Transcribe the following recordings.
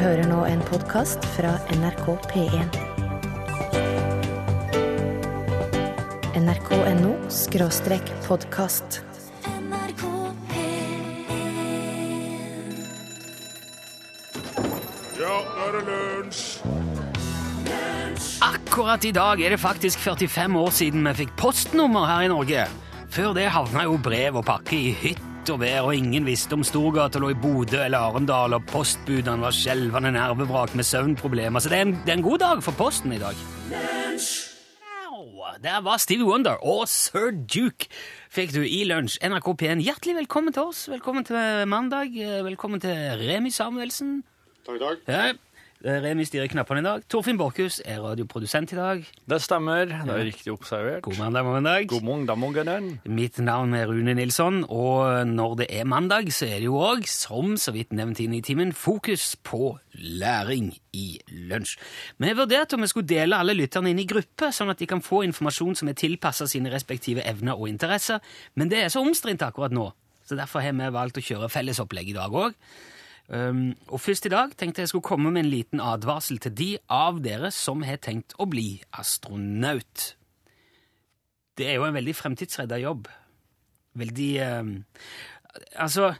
hører nå en podkast fra NRK P1. nrk.no skråstrek podkast. Ja, nå er det lunsj! Akkurat i dag er det faktisk 45 år siden vi fikk postnummer her i Norge. Før det havna jo brev og pakke i hytt og vær, og ingen visste om Storgata lå i Bodø eller Arendal, og postbudene var skjelvende nervevrak med søvnproblemer. Så det er, en, det er en god dag for Posten i dag. Lunch. Der var Stevie Wonder og Sir Duke fikk du i lunsj. NRK P1, hjertelig velkommen til oss. Velkommen til mandag. Velkommen til Remi Samuelsen. Takk, takk. Ja, Remi styrer knappene i dag. Torfinn Borchhus er radioprodusent i dag. Det stemmer. Det er riktig observert. God mandag, mandag. God mandag, morgenen. Mitt navn er Rune Nilsson, og når det er mandag, så er det jo òg, som så vidt nevnt inn i timen, fokus på læring i lunsj. Vi har vurdert om vi skulle dele alle lytterne inn i grupper, sånn at de kan få informasjon som er tilpassa sine respektive evner og interesser, men det er så omstridt akkurat nå, så derfor har vi valgt å kjøre fellesopplegg i dag òg. Um, og først i dag tenkte jeg skulle komme med en liten advarsel til de av dere som har tenkt å bli astronaut. Det er jo en veldig fremtidsredda jobb. Veldig um, Altså,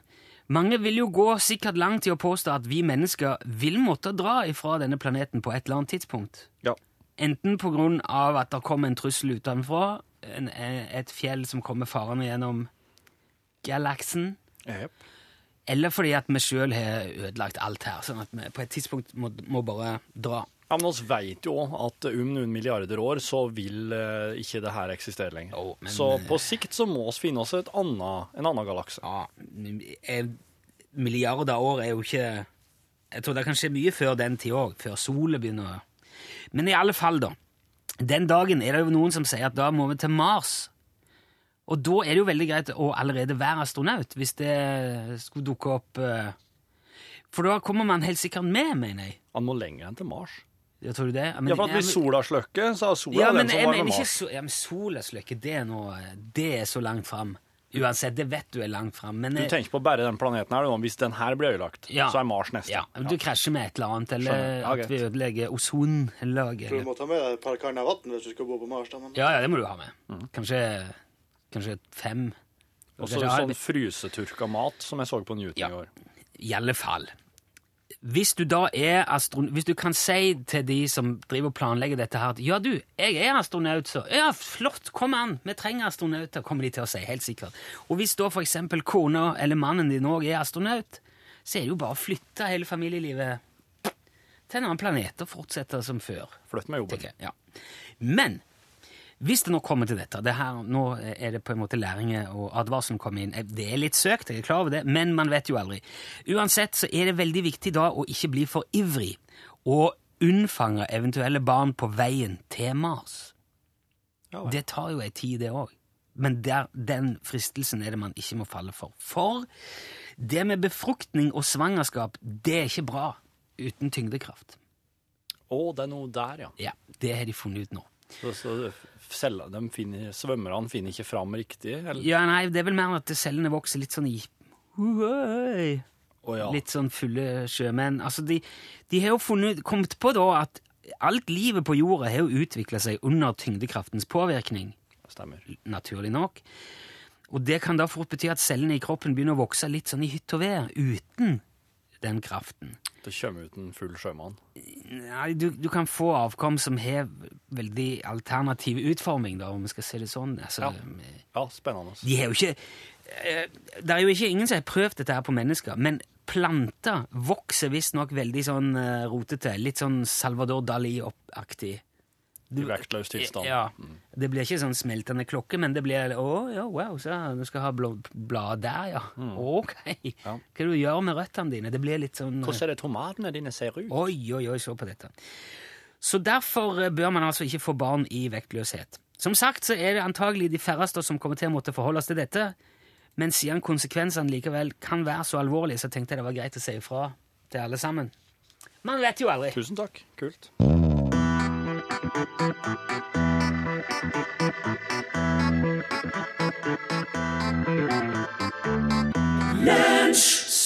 mange vil jo gå sikkert langt i å påstå at vi mennesker vil måtte dra ifra denne planeten på et eller annet tidspunkt. Ja. Enten på grunn av at det kom en trussel utenfra, en, et fjell som kommer farende gjennom galaksen, Jep. Eller fordi at vi sjøl har ødelagt alt her, sånn at vi på et tidspunkt må, må bare dra. Ja, men vi vet jo at om noen milliarder år så vil eh, ikke det her eksistere lenger. Jo, men- så på sikt så må vi finne oss et annet, en annen galakse. Ja, eh, milliarder år er jo ikke Jeg tror det kan skje mye før den tid òg, før sola begynner å Men i alle fall, da. Den dagen er det jo noen som sier at da må vi til Mars. Og da er det jo veldig greit å allerede være astronaut, hvis det skulle dukke opp eh, For da kommer man helt sikkert med, mener jeg. Han må lenger enn til Mars. Jeg tror du det? Men- Ja, for at hvis sola slukker, så er sola Ja, den men som var med Mars. so ja, men sola lykke, det er, noe, det er så langt fram. Uansett, det vet du er langt fram. Du tenker på bare den planeten her, nå. hvis den her blir ødelagt, Ja. så er Mars neste. ja, du krasjer med et eller annet, eller Ja, at vi ødelegger ozonlaget. Tror du må ta med deg et par kanner vann hvis du skal bo på Mars. da, men- Ja, ja, det må du ha med. Kanskje, kanskje fem. Og så sånn frysetørka mat, som jeg så på Newton Ja. i år. I alle fall. Hvis du da er astronaut Hvis du kan si til de som driver og planlegger dette her at ja, du, jeg er astronaut, så ja, flott, kom an, vi trenger astronauter, kommer de til å si, helt sikkert. Og hvis da eksempel kona eller mannen din òg er astronaut, så er det jo bare å flytte hele familielivet til en annen planet og fortsette som før. Flytt med jobben. Ja. Men hvis det nå kommer til dette det her, Nå er det på en måte læringen og advarselen kommer inn. Det er litt søkt, jeg er klar over det, men man vet jo aldri. Uansett så er det veldig viktig da å ikke bli for ivrig og unnfange eventuelle barn på veien til Mars. Ja. Det tar jo ei tid, det òg. Men der, den fristelsen er det man ikke må falle for. For det med befruktning og svangerskap, det er ikke bra uten tyngdekraft. Å, det er noe der, ja. Ja, Det har de funnet ut nå. Så, så selv, de finner, svømmerne finner ikke fram riktig? Eller? Ja, nei, det er vel mer at cellene vokser litt sånn i oh, ja. Litt sånn fulle sjømenn. Altså, de, de har jo funnet, kommet på da at alt livet på jorda har jo utvikla seg under tyngdekraftens påvirkning, Stemmer. naturlig nok. Og det kan da fort bety at cellene i kroppen begynner å vokse litt sånn i hytt og vær, uten den kraften. Det kommer ut en full sjømann. Nei, du, du kan få avkom som har veldig alternativ utforming, da, om vi skal si det sånn. Altså, Ja. Ja, spennende. De har jo ikke eh, Det er jo ikke ingen som har prøvd dette her på mennesker, men planter vokser visstnok veldig sånn eh, rotete. Litt sånn Salvador Dali-aktig. I vektløs tilstand. Ja. Det blir ikke sånn smeltende klokke, men det blir Å, ja, wow, så du skal ha blad der, ja. Ok. Mm. Ja. Hva du gjør med røttene dine? Det blir litt sånn Hvordan er det tomatene dine ser ut? Oi, oi, oi, se på dette. Så derfor eh, bør man altså ikke få barn i vektløshet. Som sagt så er det antagelig de færreste som kommer til å måtte forholde oss til dette, men siden konsekvensene likevel kan være så alvorlige, så tenkte jeg det var greit å si ifra til alle sammen. Man vet jo aldri. Tusen takk. Kult.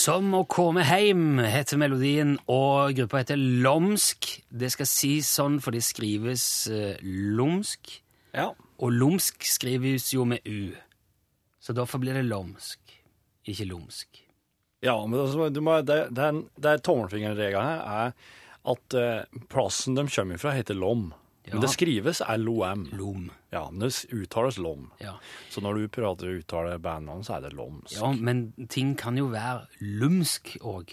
Som å komme heim heter melodien, og gruppa heter Lomsk. Det skal sies sånn, for det skrives eh, lomsk. Ja. Og lomsk skrives jo med U. Så derfor blir det lomsk, ikke lomsk. Ja, men altså, du må, det, det, det er tommelfingerregelen her er at eh, plassen de kommer fra heter Lom. Men det skrives LOM. Lom. Ja, men det uttales Lom. Ja. Så når du prater og uttaler bandnavn, så er det Lomsk. ja, men ting kan jo være lumsk òg.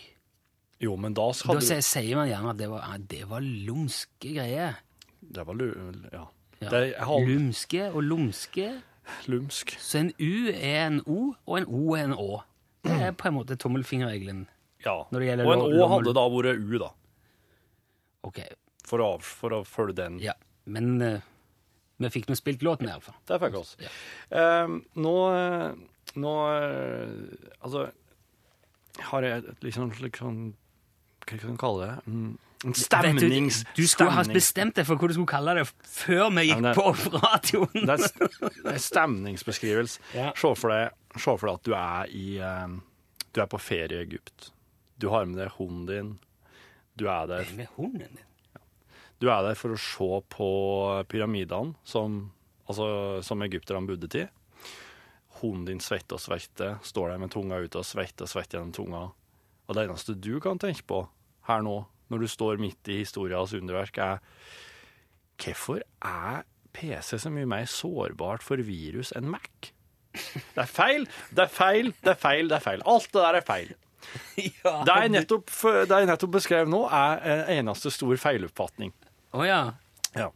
Jo, men da Da skal du sier, sier man gjerne at det var, ah, det var lumske greier. Det var lu... Ja. Ja. Det er halv Lumske og lumske. lumsk. Så en U er en O, og en O er en Å. Det er på en måte tommelfingerregelen. Ja. Når det gjelder og en Å lommel- hadde da vært U, da. Ok, For å, for å følge den. ja. Men eh, vi fikk nå spilt låten, i hvert fall. Det fikk vi oss. Ja. Eh, nå eh, Nå eh, Altså har jeg et liksom slik sånn Hva kan man kalle det? Mm, En stemnings... Vet Du, du skulle ha bestemt deg for hva du skulle kalle det før vi gikk det- på radioen. Det er, stemningsbeskrivelse. Ja. Se for deg, se for deg at du er i eh, Du er på ferie i Egypt. Du har med deg hunden din. Du er der Med hunden din. Du er der for å se på pyramidene som, altså, som egypterne bodde til. Hunden din svetter og svetter, står der med tunga ute og svetter og svetter gjennom tunga. Og det eneste du kan tenke på her nå, når du står midt i historias underverk, er hvorfor er PC så mye mer sårbart for virus enn Mac? Det er feil, det er feil, det er feil, det er feil. Alt det der er feil. Ja, Det jeg nettopp, nettopp beskrev nå, er en eneste stor feiloppfatning. Å ja. Ja.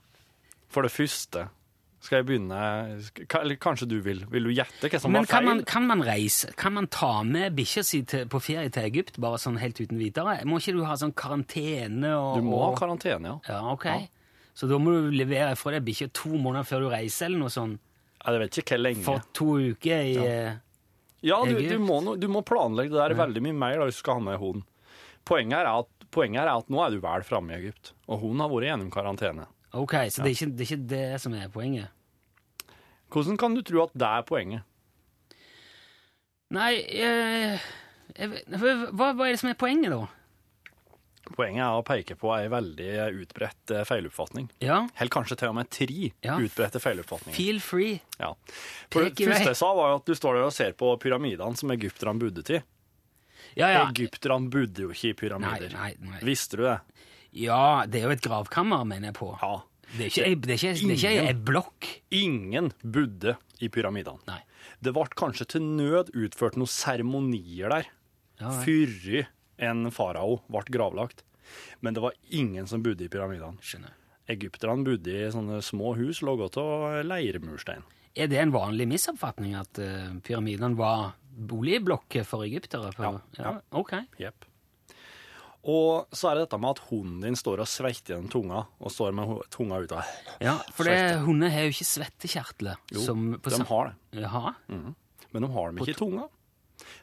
For det første skal jeg begynne Eller kanskje du vil Vil du gjette hva som Men var kan feil? man, kan man reise? Kan man ta med bikkja si på ferie til Egypt, bare sånn helt uten videre? Må ikke du ha sånn karantene og Du må ha karantene, ja. Ja, ok. Så da må du levere fra deg bikkja to måneder før du reiser, eller noe sånt? Jeg vet ikke hvor lenge. For to uker i Ja, Ja, du, du, må, du må planlegge det der veldig mye mer da, hvis du skal ha med hunden. Poenget er, at, poenget er at nå er du vel framme i Egypt, og hun har vært gjennom karantene. Ok, så det, er ikke, det er ikke det som er poenget? Hvordan kan du tro at det er poenget? Nei, jeg, jeg, hva, hva er det som er poenget, da? Poenget er å peke på ei veldig utbredt eh, feiloppfatning. Ja, Helt kanskje til og med tre Ja. utbredte feiloppfatninger. feel free. Ja. For Pek det første jeg sa, var at du står der og ser på pyramidene som egypterne bodde til. Ja, ja. Egypterne bodde jo ikke i pyramider. nei, nei. nei. Visste du det? Ja, det er jo et gravkammer, mener jeg på. Ja. Det er ikke, det er ikke, det er ikke ei- ei blokk. Ingen bodde i pyramidene. Nei. Det ble kanskje til nød utført noen seremonier der Ja, før en farao ble gravlagt. Men det var ingen som bodde i pyramidene. Skjønner. Egypterne bodde i sånne små hus laget av leirmurstein. Er det en vanlig misoppfatning at uh, pyramidene var boligblokker for egyptere? På, Ja, ja. Ok. Yep. Og så er det dette med at hunden din står og svetter gjennom tunga, og står med tunga ut av Ja, for det, hunder har jo ikke svettekjertler. Jo, de har det. Jaha. Men de har dem ikke i tunga.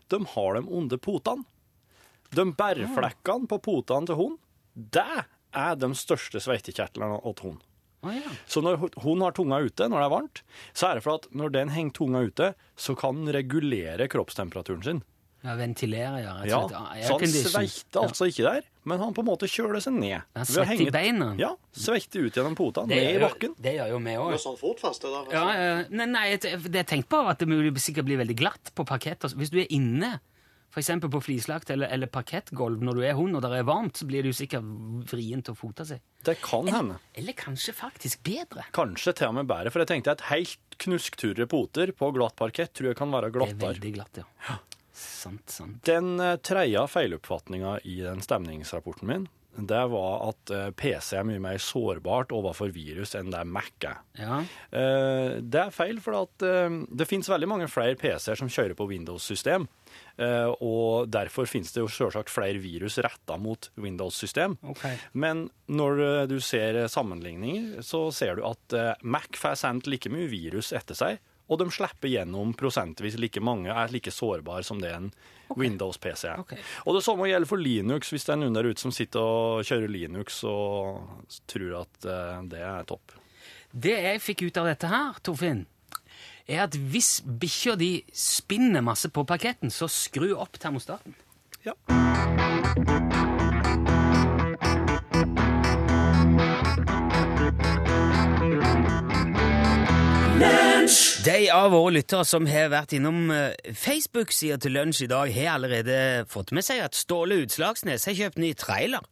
De har dem under potene. De bærflekkene på potene til hunden, det er de største sveitekjertlene til hunden. Ja. Så når hun har tunga ute når det er varmt, så er det for at når den henger tunga ute, så kan den regulere kroppstemperaturen sin. ja. Ventilere, ja. Ja, Så han sveiter altså ikke der, men han på en måte kjøler seg ned. Han svetter i beina. Ja, sveiter ut gjennom pota, Det ned i bakken. Det gjør jo vi òg. er sånn fotfeste, da. Ja, ja. nei, nei, det jeg tenkte på var at det sikkert blir veldig glatt på parkett. Hvis du er inne, f.eks. på flislagt eller, eller parkettgulv når du er hund og det er varmt, så blir det jo sikkert vrient å fote seg. Det kan hende. Eller kanskje faktisk bedre. Kanskje til og med bedre, for jeg tenkte at helt knusktørre poter på glatt parkett tror jeg kan være Det er glattere. veldig glatt, ja. ja. Sant, sant. Den eh, tredje feiloppfatninga i den stemningsrapporten min, det var at eh, PC er mye mer sårbart overfor virus enn det Mac er. Ja. Eh, Det er feil, for det finnes veldig mange flere PC-er som kjører på Windows-system. Eh, Og derfor finnes det jo selvsagt flere virus retta mot Windows-system. Okay. Men når eh, du ser sammenligninger, så ser du at eh, Mac får sendt like mye virus etter seg, og de slipper gjennom prosentvis like mange, er like sårbare som det en Windows-PC er. Okay. Og det samme gjelder for Linux, hvis det er noen der ute som sitter og kjører Linux og tror at eh, det er topp. Det jeg fikk ut av dette her, Torfinn, er at hvis bikkja di spinner masse på parketten, så skru opp termostaten. Ja. De av våre lyttere som har vært innom eh, Facebook-sida til lunsj i dag, har allerede fått med seg at Ståle Utslagsnes har kjøpt ny trailer.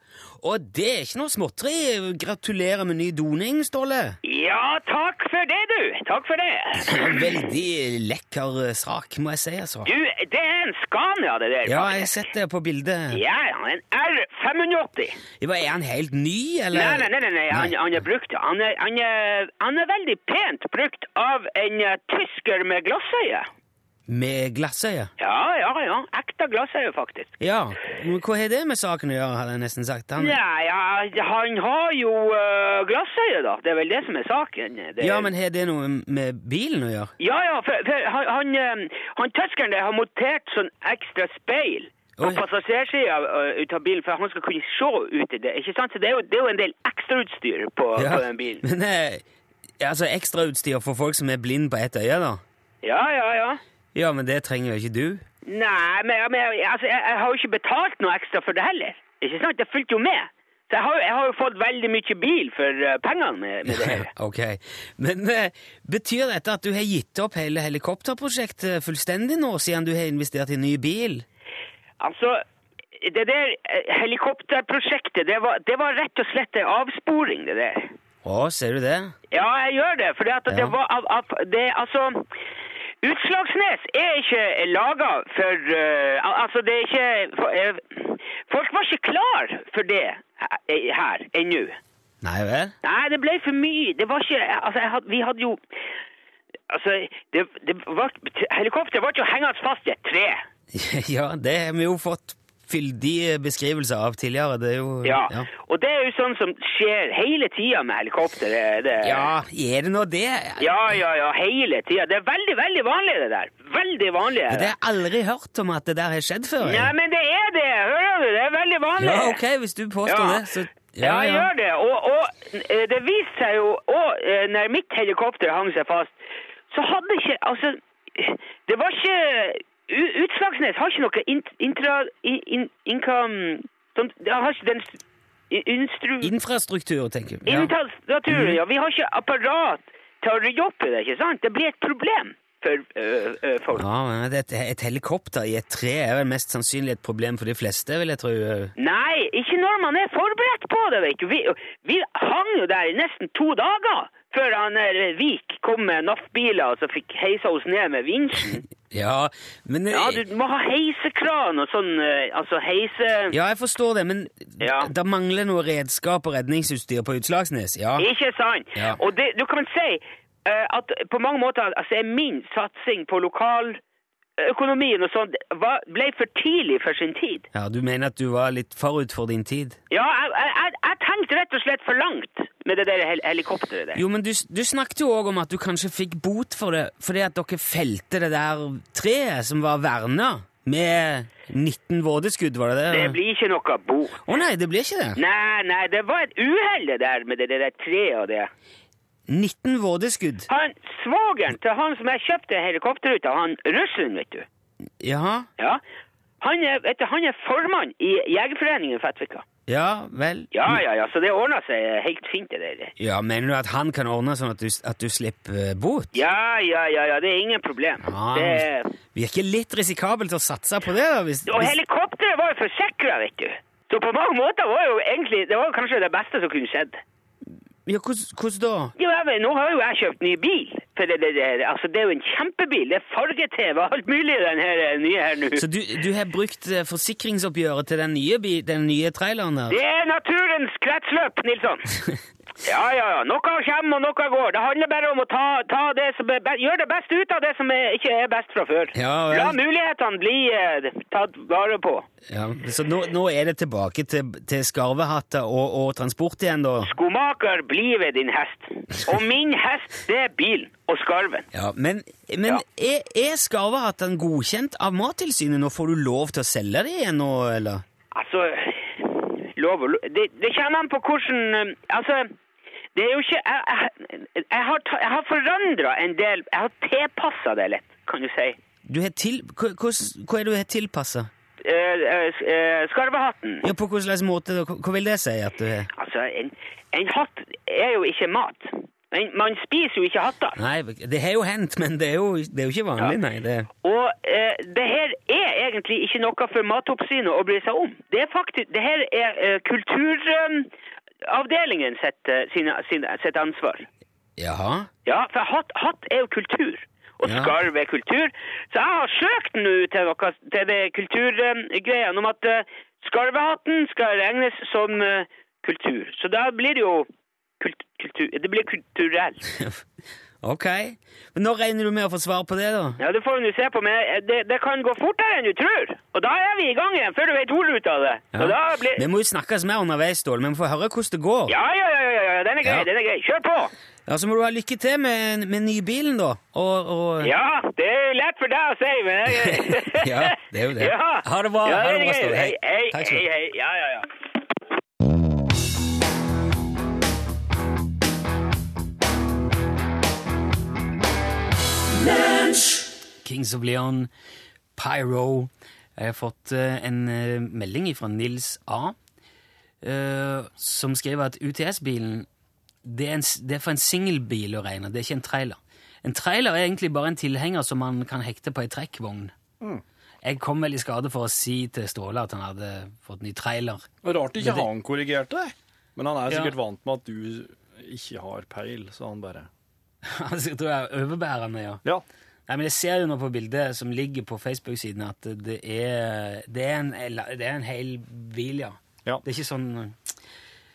Og det er ikke noe småtteri. Gratulerer med ny doning, Ståle. Ja, takk for det, du. Takk for det. Veldig lekker sak, må jeg si, altså. Du, det er en Scania, det der. Ja, jeg har sett det på bildet. Ja, en R580. Ja, Er han helt ny, eller? Nei, nei, nei, nei, nei. Han, han er brukt. Han er, han, er, han er veldig pent brukt av en eh, tysker med glassøye. Med glassøye? Ja, ja, ja. Ekte glassøye, faktisk. Ja, men hva har det med saken å gjøre, hadde jeg nesten sagt. Han... Nei, ja, han har jo uh, glassøye, da. Det er vel det som er saken. Det... Ja, men har det noe med bilen å gjøre? Ja, ja, for, for han, han, eh, han tyskeren der har montert sånn ekstra speil på passasjersida uh, ut av bilen, for han skal kunne se ut i det. ikke sant? Så det er jo, det er jo en del ekstrautstyr på, Ja, på den bilen. Men eh, altså ekstrautstyr for folk som er blind på ett øye, da? Ja, ja, ja. Ja, men det trenger jo ikke du. Nei, men, men altså, jeg, jeg har jo ikke betalt noe ekstra for det heller. Ikke sant? Det fulgte jo med. Så jeg har, jeg har jo fått veldig mye bil for uh, pengene med, med det her. ok. Men eh, betyr dette at du har gitt opp hele helikopterprosjektet fullstendig nå, siden du har investert i ny bil? Altså, det der eh, helikopterprosjektet, det var, det var rett og slett en avsporing, det der. Å, ser du det? Ja, jeg gjør det, for Ja. det var av, av, det, altså, Utslagsnes er ikke laga for uh, Altså, det er ikke for, uh, Folk var ikke klar for det her ennå. Nei vel? Nei, det ble for mye. Det var ikke Altså, had, vi hadde jo Altså, det, det var, helikopteret var ikke hengende fast i et tre. ja, det har vi jo fått fyldige beskrivelser av tidligere. Det er jo Ja. ja. Og det er jo sånn som skjer hele tida med helikopter. Det, det, Ja, er det nå det? ja, ja, ja, hele tida. Det er veldig, veldig vanlig, det der. Veldig vanlig. Det har jeg aldri hørt om at det der har skjedd før. Nei, men det er det! Hører du? Det er veldig vanlig. Ja, ok, hvis du påstår Ja. det, så Ja, jeg gjør det. Og, og eh, det viste seg jo Og eh, når mitt helikopter hang seg fast, så hadde ikke Altså, det var ikke Utslagsnes har ikke noe int, intra... In, in, income sånn, har ikke den instru... Infrastruktur, tenker du. Ja. Mhm. Ja. Vi har ikke apparat til å rydde opp i det, ikke sant? Det blir et problem for øh, øh, folk. Ja, men et, et helikopter i et tre er vel mest sannsynlig et problem for de fleste, vil jeg tro. Nei, ikke når man er forberedt på det, vet du. Vi, vi hang jo der i nesten to dager før han der Vik kom med NAF-biler og så fikk heisa oss ned med vinsjen. Ja, men Ja, du må ha heisekran og sånn, øh, altså heise... Ja, jeg forstår det, men Ja. det mangler noe redskap og redningsutstyr på Utslagsnes. Ja. Ikke sant? Ja. Og det, du kan si eh, at på mange måter altså, er min satsing på lokaløkonomien og sånn ble for tidlig for sin tid. ja, Du mener at du var litt forut for din tid? Ja, jeg, jeg, jeg, jeg tenkte rett og slett for langt med det der hel helikopteret der. Jo, men du, du snakket jo òg om at du kanskje fikk bot for det fordi at dere felte det der treet som var verna, med 19 vådeskudd, var det det? Det blir ikke noe bot. Å nei, det blir ikke det. Nei, nei, det var et uhell det der med det, det der treet og det. 19 vådeskudd. Han, svogeren til han som jeg kjøpte helikopter ut av, han russeren, vet du. Jaha. Ja. Han er, du, han er formann i Jegerforeningen Fettvika. ja vel. Ja, ja, ja, så det ordner seg helt fint det der. Ja, Mener du at han kan ordne sånn at du, at du slipper eh, bot? Ja, ja, ja, ja, det er ingen problem. Ja. Det, Virker litt risikabelt å satse på det, da. Hvis, og helikopteret var jo forsikra, vet du. Så på mange måter var jo egentlig Det var kanskje det beste som kunne skjedd. Ja, hvordan, da? Jo, jeg vet, nå har jo jeg kjøpt ny bil. For det, det, det, altså, det er jo en kjempebil. Det er farge-TV og alt mulig den her eh, nye her nå. Så du, du har brukt eh, forsikringsoppgjøret til den nye, den nye traileren der? Det er naturens kretsløp, Nilsson. Ja, ja, ja. Noe kommer og noe går. Det handler bare om å ta, ta det gjøre det beste ut av det som er, ikke er best fra før. Ja, vel. La mulighetene bli eh, tatt vare på. Ja, så nå, nå er det tilbake til, til skarvehatter og, og transport igjen, da? Skomaker, bli ved din hest. Og min hest, det er bilen og skarven. Ja, Men, men Ja. er, er skarvehattene godkjent av Mattilsynet? Nå får du lov til å selge dem igjen nå, eller? Altså, lov og lov Det, det kommer an på hvordan eh, Altså, det er jo ikke Jeg, jeg, jeg har, jeg har forandra en del Jeg har tilpassa det litt, kan du si. Du har til, hva, hva, er det du har tilpassa? eh, eh, eh, skarvehatten. Ja, På hvilken måte? Hva vil det si? at du har Altså, en, en hatt er jo ikke mat. Men man spiser jo ikke hatter. Nei, det har jo hendt, men det er jo, det er jo ikke vanlig, nei. Det, Og eh, det her er egentlig ikke noe for Matoppsynet å bry seg om. Det er faktisk, det her er eh, kulturavdelingen sitt, sin, sine, sine, sitt ansvar. jaha? Ja, for hatt, hatt er jo kultur. Og Ja. skarv er kultur. Så jeg har søkt nå til, noe, til det kulturgreiene om at eh, skarvehatten skal regnes som eh, kultur. Så da blir det jo kult, kultur, det blir kulturell. Ok. Men når regner du med å få svar på det, da? Ja, det får nå se på, men det, det kan gå fortere enn du tror. Og da er vi i gang igjen, før du vet ordet ut av det. Da blir... Vi må jo snakkes mer underveis, Ståle. Vi må få høre hvordan det går. Ja, ja, ja, ja, ja, den er grei, Ja. den er grei. Kjør på! Ja, Så må du ha lykke til med, med nybilen, da. Og, og Ja, det er lett for deg å si, men jeg... Ja, det er jo det. Ja. Ha det bra, Ja, ha det bra. Ståle. Hei. Hei, hei, du hei. Ja, ja, ja. Kings of Leon, Pyro. Jeg har fått eh, en eh, melding fra Nils A. eh, som skriver at UTS-bilen det det er for en singelbil å regne, det er ikke en trailer. En trailer er egentlig bare en tilhenger som man kan hekte på ei trekkvogn. Jeg kom vel i skade for å si til Ståle at han hadde fått ny trailer. Rart ikke det- han korrigerte deg. Men han er Ja. sikkert vant med at du ikke har peil, så han bare jeg tror jeg er overbærende, ja. Ja. Nei, men Jeg ser jo nå på bildet som ligger på Facebook-siden, at det er, det, er en, det er en hel bil, ja. Ja. Det er ikke sånn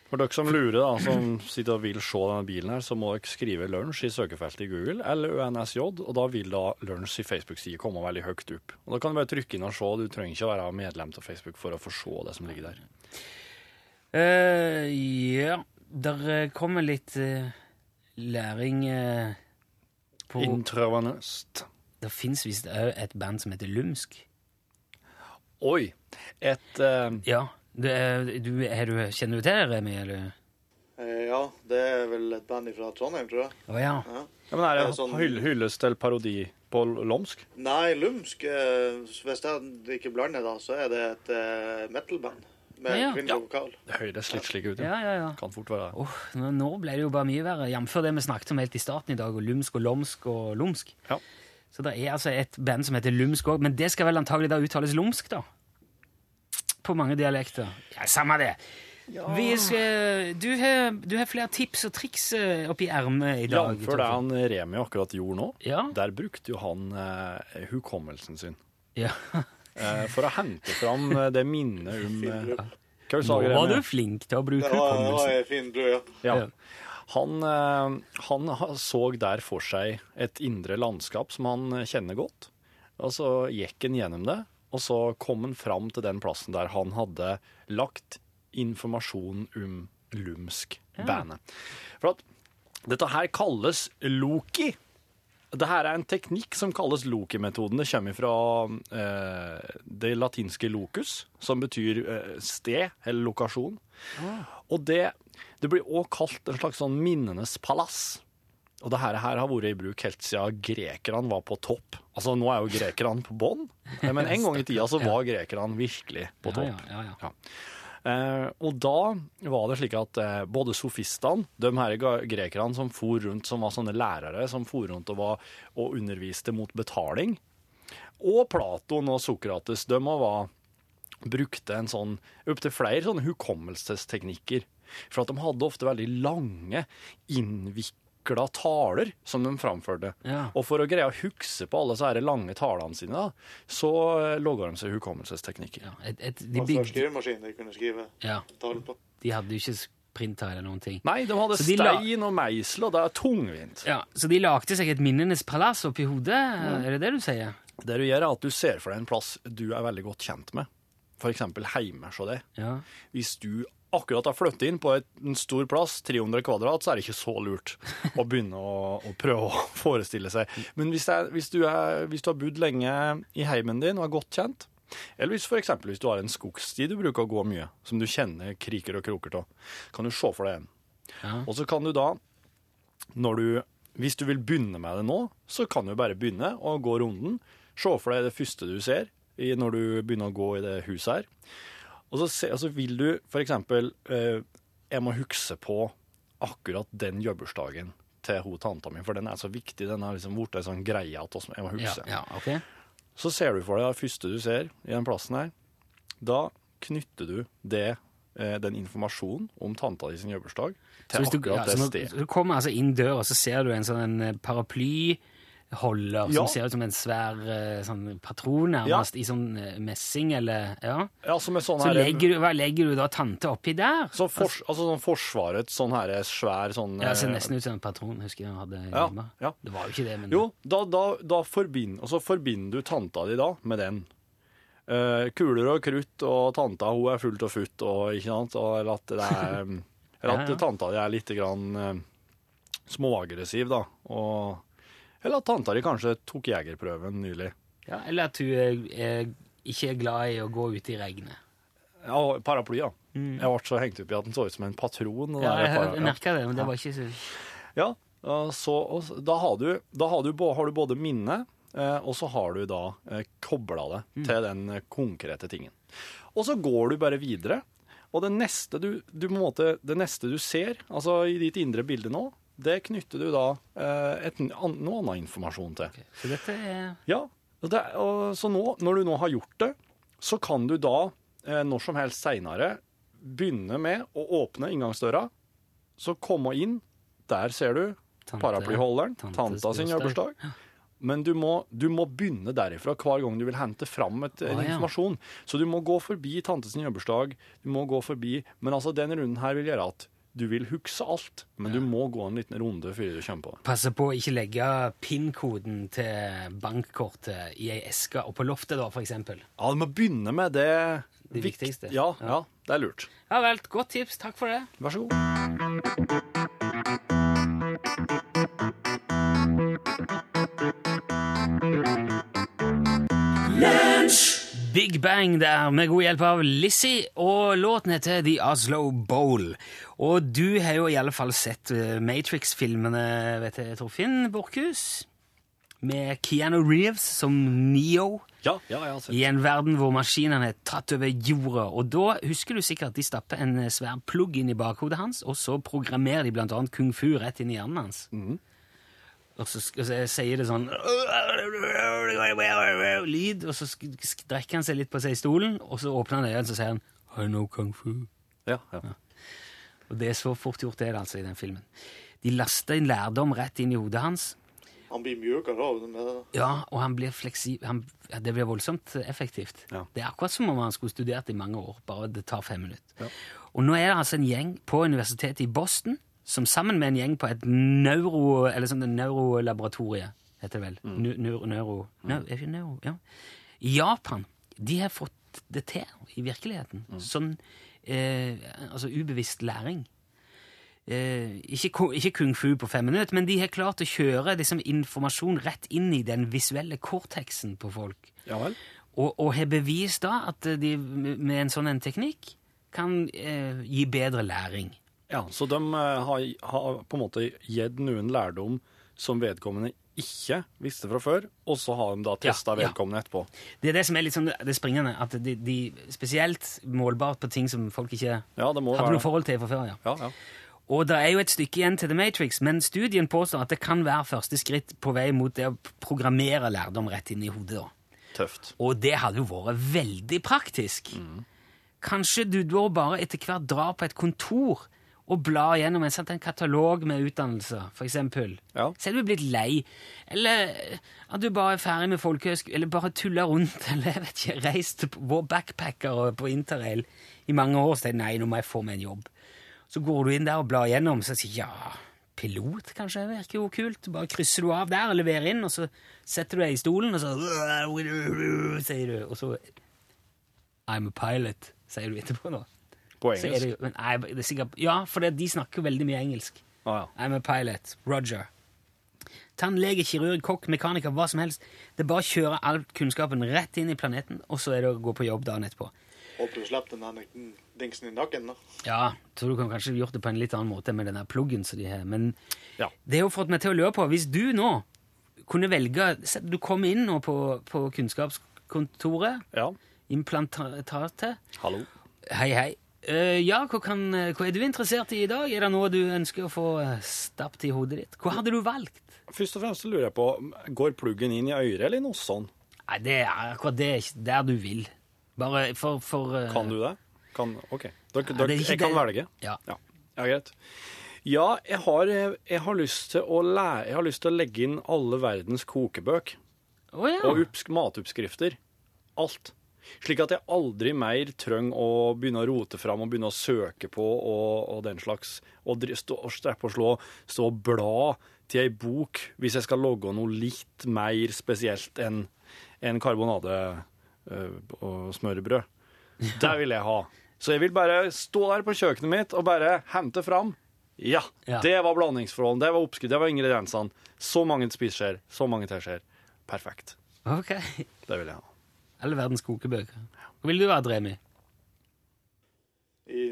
For dere som lurer, da, som sitter og vil se denne bilen her, så må dere skrive lunsj i søkefeltet i Google, eller UNSJ, og da vil da lunsj i Facebook-siden komme veldig høyt opp. Og Da kan du bare trykke inn og se, du trenger ikke å være medlem av Facebook for å få se det som ligger der. Uh, Ja, der eh, kommer litt eh, læring eh, på Intravenøst. Det fins visst òg et band som heter Lumsk. Oi! Et eh, Ja, det er, du, er du, Kjenner du til det, Remi? Eller? Eh, ja, det er vel et band fra Trondheim, tror jeg. Å ja. Ja. ja, men Er Det det er sånn- hyll, hyllest til parodi på lomsk? Nei, Lumsk, eh, hvis jeg ikke blander, da, så er det et eh, metal-band med Ja, ja. kvinnelig vokal. Det høres litt slik ut. Ja, ja, ja. Kan fort være det. Oh, nå, ble det jo bare mye verre, jf. det vi snakket om helt i starten i dag, og lumsk og lomsk og lumsk. Ja. Så det er altså et band som heter Lumsk òg, men det skal vel antagelig da uttales lumsk, da? På mange dialekter. Ja, samme det. Vi skal, du, har, du har flere tips og triks eh, oppi ermet i dag. Jamfør det han Remi akkurat gjorde nå. Ja. Der brukte jo han eh, hukommelsen sin Ja. Eh, for å hente fram eh, det minnet om Hva sa Nå var du flink til å bruke hukommelsen. en fin ja. Ja. Han, eh, han så der for seg et indre landskap som han kjenner godt. Og så gikk han gjennom det, og så kom han fram til den plassen der han hadde lagt informasjon om Lumsk-bandet. For at dette her kalles Loki. Det her er en teknikk som kalles Loki-metoden. Det kommer fra eh, det latinske locus, som betyr eh, sted eller lokasjon. Og det, det blir også kalt en slags sånn minnenes palass. Og det her, her har vært i bruk helt siden grekerne var på topp. Altså Nå er jo grekerne på bånn, men en gang i tida så var grekerne virkelig på Ja, topp. ja, ja, ja. Eh, og da var det slik at eh, både sofistene, de her grekerne som for rundt, som var sånne lærere, som for rundt og, var, og underviste mot betaling, og Platon og Sokrates, de var, brukte en sånn, opptil flere sånne hukommelsesteknikker. For at de hadde ofte veldig lange, innvikla taler som de framførte. Ja. Og for å greie å huske på alle disse lange talene sine, da, så eh, laga de seg hukommelsesteknikker. Ja, et, et, de, Og for bygde, skrivemaskin de kunne skrive ja, tall på. de hadde jo ikke printer eller noen ting. Nei, de hadde Så de la- stein og meisel, og det er tungvint. Ja, Så de lagde seg et minnenes palass oppi hodet? Er det det du sier? Det du gjør, er at du ser for deg en plass du er veldig godt kjent med. Eksempel heime hos deg. Ja. Hvis du akkurat har flyttet inn på en stor plass, 300 kvadrat, så er det ikke så lurt å begynne å, å prøve å forestille seg. Men hvis, er, hvis, du er, hvis du har bodd lenge i heimen din og er godt kjent, eller hvis for eksempel hvis du har en skogsti du bruker å gå mye, som du kjenner kriker og kroker av, kan du se for deg en. Ja. Og så kan du da, når du, hvis du vil begynne med det nå, så kan du bare begynne å gå runden. Se for deg det første du ser, når du begynner å gå i det huset her. Og så, se, altså vil du for eksempel eh, Jeg må huske på akkurat den jobbursdagen til hun tanta mi, for den er så viktig. Den har liksom blitt en sånn greie at jeg må huske. ja, ok. Så ser du for deg det første du ser i den plassen her. Da knytter du det, eh, den informasjonen om tanta di sin jobbursdag til du, akkurat ja, det stedet. du kommer altså inn døra, så ser du en sånn Ja. som ser ut som en svær eh, sånn patron, nærmest, i sånn eh, messing, eller Ja. Ja, som er sånn Så her, legger du, hva legger du da tante oppi der? så for, altså sånn Forsvarets sånn her svær sånn Ja, det ser eh, nesten ut som en patron, husker jeg hadde Ja, hjemme. ja. Det var jo ikke det, men Jo, da, da, da forbind, og så forbinder du tanta di da med den. Uh, kuler og krutt, og tanta hun er fullt og futt, og ikke sant, og eller at, det er, eller at Ja, ja. tanta di er litt grann uh, småaggressiv, da. Og, eller at tanta di kanskje tok jegerprøven nylig. ja, Eller at hun er, er, ikke er glad i å gå ute i regnet. Ja, paraply, ja. Jeg ble så hengt opp i at den så ut som en patron. Ja, jeg, jeg merka det, men det var ikke så Ja, så, da, har du, da har, du, har du både minne, eh, og så har du da eh, kobla det til den eh, konkrete tingen. Og så går du bare videre, og det neste du, du måte, det neste du ser, altså i ditt indre bilde nå, det knytter du da eh, et, an, noe annen informasjon til. Så dette er Ja, det, og, så nå, når du nå har gjort det, så kan du da eh, når som helst seinere begynne med å åpne inngangsdøra, så komme inn. Der ser du Tante- paraplyholderen, tanta sin bursdag. jobbursdag. Men du må, du må begynne derifra hver gang du vil hente fram et, ja. informasjon. Så du må gå forbi tantes jobbursdag. Du må gå forbi, Men altså, den runden her vil gjøre at du vil huske alt, men du må gå en liten runde før du kommer på det. Passe på å ikke legge PIN-koden til bankkortet i ei eske oppå loftet, da, eksempel. Ja, du må begynne med det Det vikt- viktigste. Ja, Ja. ja, det er lurt. Ja vel, godt tips. Takk for det. Vær så god. Big Bang der, med god hjelp av Lizzie, og låten heter The Oslo Bowl. Og du har jo i alle fall sett eh, Matrix-filmene, vet jeg, Torfinn Borchhus? Med Keanu Reeves som Neo Ja, ja, jeg har sett. i en verden hvor maskinene er tatt over jorda. Og da husker du sikkert at de stapper en eh, svær plugg inn i bakhodet hans, og så programmerer de blant annet kung fu rett inn i hjernen hans. Og så, og så sier det sånn Lyd, og så strekker han seg litt på seg i stolen, og så åpner han øynene og så sier han I know kung fu. Ja, ja. Og det er så fort gjort, det er det altså, i den filmen. De laster inn lærdom rett inn i hodet hans. Han blir mjukere av det med. Ja, og han blir fleksibel. Han, ja, det blir voldsomt effektivt. Ja. Det er akkurat som om han skulle studert i mange år, bare det tar fem minutter. Og nå er det altså en gjeng på universitetet i Boston som sammen med en gjeng på et neuro... Eller sånn neurolaboratorie, heter det vel. Nu- Neuro... neuro neuro, ikke neuro ja. I Japan. De har fått det til i virkeligheten. Sånn eh, altså ubevisst læring. Eh, ikke, ikke kung fu på fem minutter, men de har klart å kjøre liksom, informasjon rett inn i den visuelle korteksen på folk. ja vel. Og, og har bevist da at de med en sånn en teknikk kan eh, gi bedre læring. Ja, så de eh, har, har på en måte gitt noen lærdom som vedkommende ikke visste fra før, og så har de da testa Ja, ja. vedkommende etterpå. Det er det som er litt sånn det springende, at de, de spesielt målbart på ting som folk ikke Ja, hadde være noe forhold til fra før. ja. Ja, ja. Og det er jo et stykke igjen til The Matrix, men studien påstår at det kan være første skritt på vei mot det å programmere lærdom rett inn i hodet. da. Tøft. Og det hadde jo vært veldig praktisk. Kanskje du da bare etter hvert drar på et kontor og blar gjennom en, sant, en katalog med utdannelser, eksempel. Ja. Så er du blitt lei, eller at du bare er ferdig med folkehøyskole, eller bare tuller rundt, eller jeg vet ikke, reist på backpacker og på interrail i mange år, sier jeg, nei, nå må jeg få meg en jobb. Så går du inn der og blar gjennom, så sier ja, pilot kanskje virker jo kult. Bare krysser du av der og leverer inn, og så setter du deg i stolen, og så sier du, og så I'm a pilot, sier du etterpå nå. På Så er det, jo- men, nei, det er sikkert, ja, for det, de snakker veldig mye engelsk. Ah, ja. I'm a pilot. Roger. Tannlege, kirurg, kokk, mekaniker, hva som helst. Det er bare å kjøre all kunnskapen rett inn i planeten, og så er det å gå på jobb dagen etterpå. Håper du slipper den der dingsen i nakken. da. Ja, tror du kan kanskje gjort det på en litt annen måte med den der pluggen som de har, men Ja. det har jo fått meg til å lure på, hvis du nå kunne velge, du kom inn nå på, på kunnskapskontoret. Ja. Implantatet. Hallo. Hei, hei. Eh, ja, hva, kan, hva er du interessert i i dag? Er det noe du ønsker å få eh, stappet i hodet ditt? Hva hadde du valgt? Først og fremst lurer jeg på, går pluggen inn i øret eller noe sånt? Nei, det er akkurat det der du vil. Bare for, for uh... Kan du det? Kan, ok. Dere, dere, er ikke jeg kan det- velge? Ja. Ja, ja greit. Ja, jeg har, jeg, har lyst til å lære, jeg har lyst til å legge inn alle verdens kokebøk Oh, ja. og matoppskrifter. Alt. Slik at jeg aldri mer trenger å begynne å rote fram og begynne å søke på og, og den slags. Og, stå, streppe og slå, stå og bla til ei bok hvis jeg skal logge noe litt mer spesielt enn en karbonade øh, og smørbrød. Det vil jeg ha. Så jeg vil bare stå der på kjøkkenet mitt og bare hente fram. Ja, Ja. det var blandingsforholdene, det var oppskudd, det var ingrediensene. Så mange spiseskjeer, så mange teskjeer. Perfekt. Ok. Det vil jeg ha. Alle verdens kokebøker. Hva vil du ha, Dremi? I,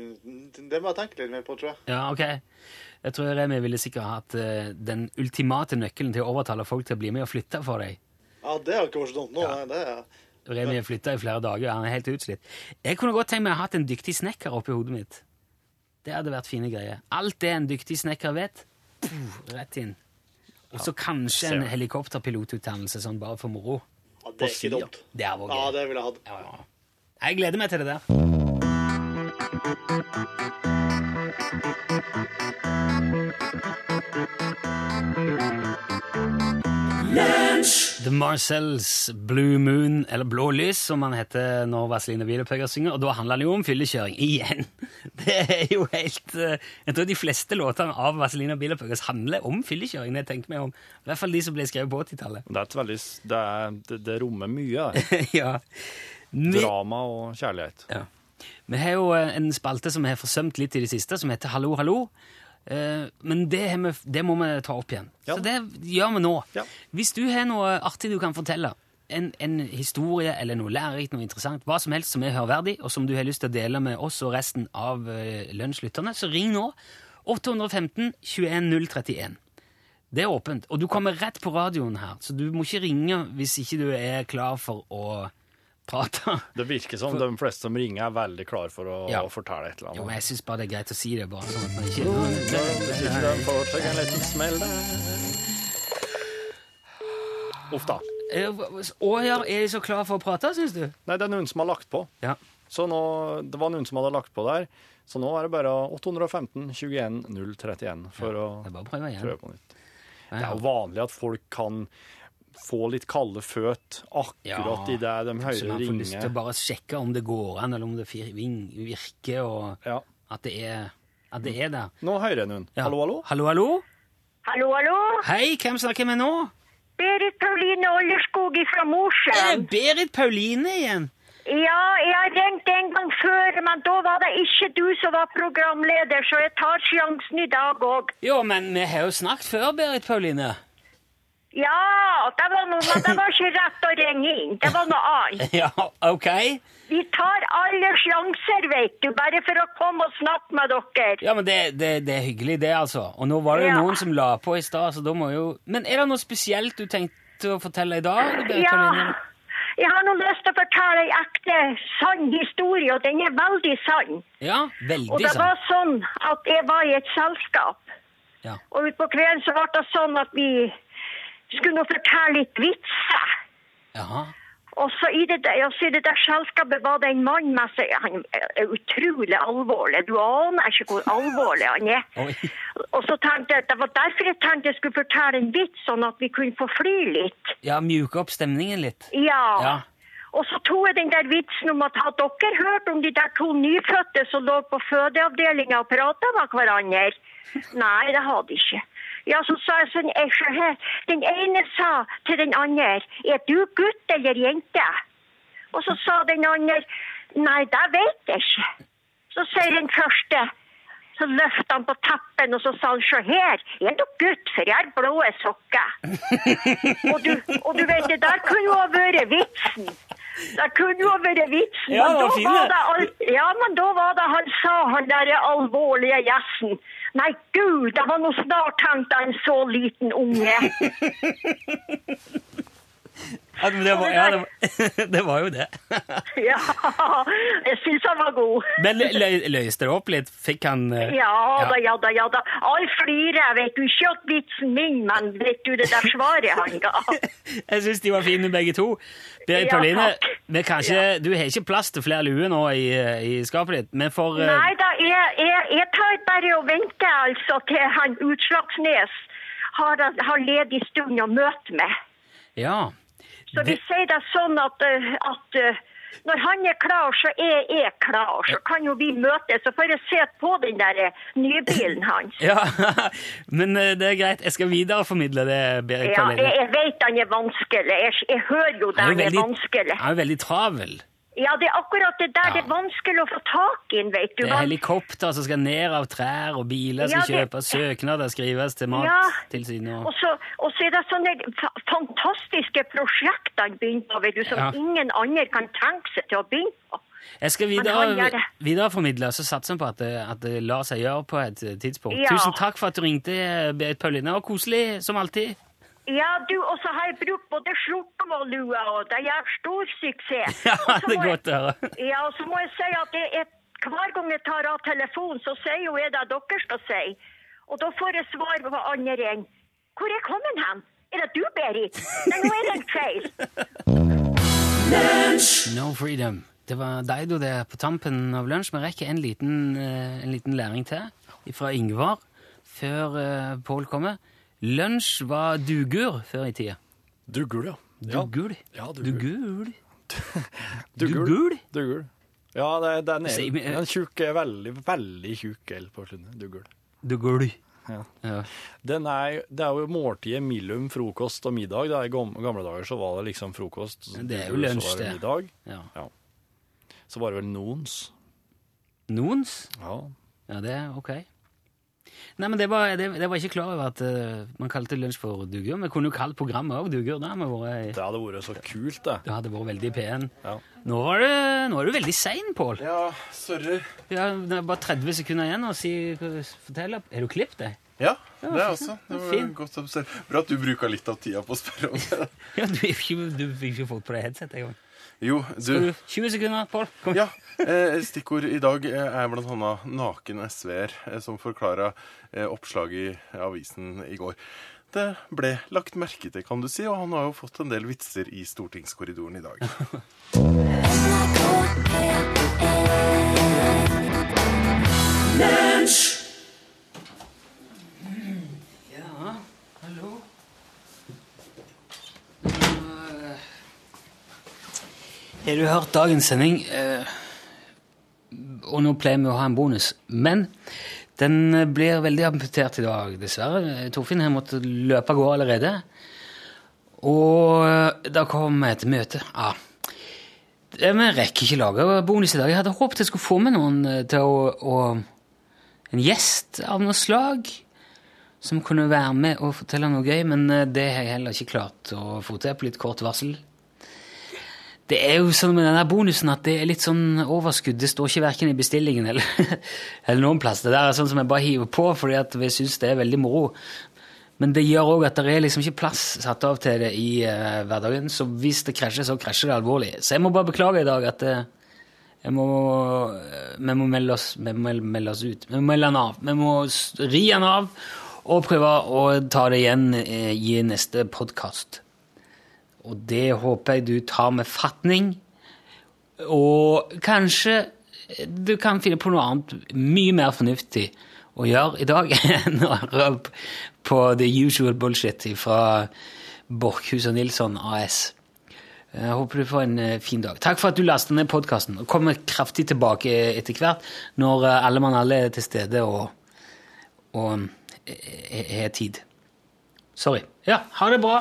det må jeg tenke litt mer på, tror jeg. Ja, ok. Jeg tror Remi ville sikkert hatt uh, den ultimate nøkkelen til å overtale folk til å bli med og flytte for deg. Ja, det har ikke vært dumt nå. Ja. nei, Det er, Remi har flytta i flere dager, han er helt utslitt. Jeg kunne godt tenkt meg å ha hatt en dyktig snekker oppi hodet mitt. Det hadde vært fine greier. Alt det en dyktig snekker vet, puh, rett inn. Og så kanskje en helikopterpilotutdannelse sånn bare for moro. Ja, det er ikke dumt. Det er vår Ja, det ville jeg hatt. Ja, ja. Jeg gleder meg til det der. The Marcells Blue Moon, eller Blå lys, som han heter når Vazelina Bilopphøgger synger. Og da handler det jo om fyllekjøring. Igjen! Det er jo helt eh, Jeg tror de fleste låtene av Vazelina Bilopphøggers handler om fyllekjøring. Det tenker meg om. I hvert fall de som ble skrevet på 80-tallet. Det, et veldig, det, er, det, det rommer mye. Det. ja. Drama og kjærlighet. Ja. Vi har jo eh, en spalte som vi har forsømt litt i det siste, som heter Hallo, hallo. Eh, Men det, vi, det må vi ta opp igjen. Ja. Så det gjør vi nå. Ja. Hvis du har noe artig du kan fortelle, en, en historie eller noe lærerikt, noe interessant, hva som helst som er hørverdig, og som du har lyst til å dele med oss og resten av lønnslytterne, så ring nå. 815 21 031. Det er åpent, og du kommer rett på radioen her, så du må ikke ringe hvis ikke du er klar for å prate. Det virker som de fleste som ringer, er veldig klar for å Ja. fortelle et eller Jo, annet. men jeg syns bare det er greit å si det, bare sånn at man ikke Hvis ikke de får seg en liten smell der. Uff da. Eh, Å ja, er de så klare for å prate, syns du? Nei, det er noen som har lagt på. Ja. Så nå, det var noen som hadde lagt på der. Så nå er det bare 815 21 031 for Det å å prøve på nytt. Det er jo vanlig at folk kan få litt kalde føt akkurat i det de Så hører man får lyst til å bare sjekke om det går an, eller om det virker, og Ja. at det er, at det er der. Nå hører jeg noen. Ja. Hallo, hallo? Hallo, hallo? Hallo, hallo. Hei, hvem snakker vi med nå? Berit Pauline Ollerskog fra Mosjøen. Berit Pauline igjen? Ja, jeg har ringt en gang før, men da var det ikke du som var programleder, så jeg tar sjansen i dag òg. Jo, men vi har jo snakket før, Berit Pauline. Ja, det var noe, det var ikke rett å ringe inn. Det var noe annet. Ja, ok. Vi tar alle sjanser, vet du, bare for å komme og snakke med dere. Ja, men det, det, det er hyggelig, det, altså. Og nå var det jo Ja. noen som la på i stad, så da må jo Men er det noe spesielt du tenkte å fortelle i dag, Berit Ja, jeg har nå lyst til å fortelle en ekte, sann historie, og den er veldig sann. Ja, veldig sann. Og det sant. var sånn at jeg var i et selskap. Ja. Og utpå kvelden så ble det sånn at vi skulle nå fortelle litt vitser. Jaha. Og så i det, i det der selskapet var det en mann med seg. Han er utrolig alvorlig. Du aner ikke hvor alvorlig han er. Oi. Og så tenkte jeg, Det var derfor jeg tenkte jeg skulle fortelle en vits, sånn at vi kunne få fly litt. Ja, mjuke opp stemningen litt. Ja. Ja. Og så tok jeg den der vitsen om at har dere hørt om de der to nyfødte som lå på fødeavdelinga og prata med hverandre? Nei, det hadde de ikke. Ja, så sa jeg sånn, jeg ser her. Den ene sa til den andre, er du gutt eller jente? Og så sa den andre, nei, det vet jeg ikke. Så sier den første, så løftet han på tappen og så sa han, se her, er du gutt, for jeg har blå sokker. Og du, og du vet, det der kunne jo ha vært vitsen. Det kunne jo vært vitsen. Ja, men var da fin, var det. al- ja, men da var det han sa, han der alvorlige gjesten. Nei, gud, det var noe snart tenkt en så liten unge. Ja, det, var, ja, det, var, det var jo det. Ja, jeg syns han var god. Men lø- lø- løste det opp litt? Fikk han uh, Ja da, ja da, ja da. Alle flirer, vet du. Ikke at vitsen min, men vet du det der svaret han ga? Jeg syns de var fine begge to. Berit Ja, Pauline, ikke, du har ikke plass til flere luer nå i, i skapet ditt, men for uh... Nei da, jeg, jeg, jeg tar bare og venter altså til han Utslagsnes har, har ledig stund å møte meg. Ja. Så vi sier det sånn at, eh, at eh, når han er klar, så er jeg klar. Så kan jo vi møtes, så får jeg se på den der eh, nye bilen hans. ja. Men det er greit. Jeg skal videreformidle det, Berit Ja, jeg, jeg vet han er vanskelig. Jeg, jeg hører jo det han er veldig, vanskelig. han er veldig travel. Ja, det er akkurat det der Ja. det er vanskelig å få tak i, vet du. Det er helikopter som skal ned av trær, og biler som Ja, det- kjøper søknader skrives til. Mattilsynet. Ja. Og... så, og så er det sånne fantastiske prosjekter han begynner på, vet du, som Ja. ingen andre kan tenke seg til å begynne på. Jeg skal videre, videreformidle, så satser jeg på at det, at det lar seg gjøre på et eh, tidspunkt. Tusen takk for at du ringte, Berit Pauline. Og koselig, som alltid. Ja, du, og så har jeg brukt både skjorte og lue, og det gjør stor suksess. Ja, det er godt å høre. Ja, og så må jeg si at jeg, er, hver gang jeg tar av telefonen, så sier jo jeg det dere skal si. Og da får jeg svar på andre enn Hvor er kommet hen? Er det du, Berit? Nei, nå er det feil. No freedom. Det var deg, du, det, på tampen av lunsj. Vi rekker en liten, eh, en liten læring til fra Yngvar før uh, Pål kommer. Lunsj var dugur før i tida. Dugul, ja. Dugul? Ja, dugul. Dugul? Dugul. Ja, det, den er en tjukk, veldig, veldig tjukk el på slutten. Dugul. Dugul. Ja. Ja. Den er, det er jo måltidet mellom frokost og middag. I gamle dager så var det liksom frokost. Det er jo lunsj, det. det. Middag. ja. Ja. Så var det vel noens. Noens? Ja. Ja, det er ok. Nei, men det var, det, det var ikke klar over at uh, man kalte lunsj for dugur. Vi kunne jo kalt programmet òg dugur. Da har vi Det hadde vært så kult, det. Det hadde vært veldig pen. Ja. Nå, var du, nå er du veldig sein, Pål. Ja, sorry. Ja, det er bare 30 sekunder igjen å si, fortelle. Er du klippet det? Ja, det er også. Det var Fin. godt observert. Bra at du bruker litt av tida på å spørre om det. Ja, Du fikk ikke, du fikk ikke fått på deg headset engang. Jo, Skal du. du 20 sekunder, Pål? Kom. Ja, eh, Stikkord i dag eh, er blant annet naken SV-er, eh, som forklara eh, oppslaget i avisen i går. Det ble lagt merke til, kan du si, og han har jo fått en del vitser i stortingskorridoren i dag. Ja, Har du hørt dagens sending? Eh, Og nå pleier vi å ha en bonus. Men den blir veldig amputert i dag, dessverre. Torfinn har måttet løpe av gårde allerede. Og eh, da kom jeg til møte. Ja. Eh, Vi rekker ikke lage bonus i dag. Jeg hadde håpet jeg skulle få med noen til å, å En gjest av noe slag som kunne være med og fortelle noe gøy, men det har jeg heller ikke klart å få til på litt kort varsel. Det er jo sånn med denne bonusen at det er litt sånn overskudd. Det står ikke verken i bestillingen eller, eller noen plass. Det der er sånn som jeg bare hiver på fordi at vi syns det er veldig moro. Men det gjør òg at det er liksom ikke plass satt av til det i uh, hverdagen. Så hvis det krasjer, så krasjer det alvorlig. Så jeg må bare beklage i dag at uh, jeg må, vi må melde oss, vi må melde oss ut. Vi må melde den av. Vi må ri den av og prøve å ta det igjen eh, i neste podkast. Og det håper jeg du tar med fatning. Og kanskje du kan finne på noe annet mye mer fornuftig å gjøre i dag enn å høre på the usual bullshit fra Borchhus og Nilsson AS. Jeg håper du får en eh, fin dag. Takk for at du lastet ned podkasten. Kommer kraftig tilbake etter hvert når eh, alle mann alle er til stede og, og eh, har tid. Sorry. Ja, ha det bra.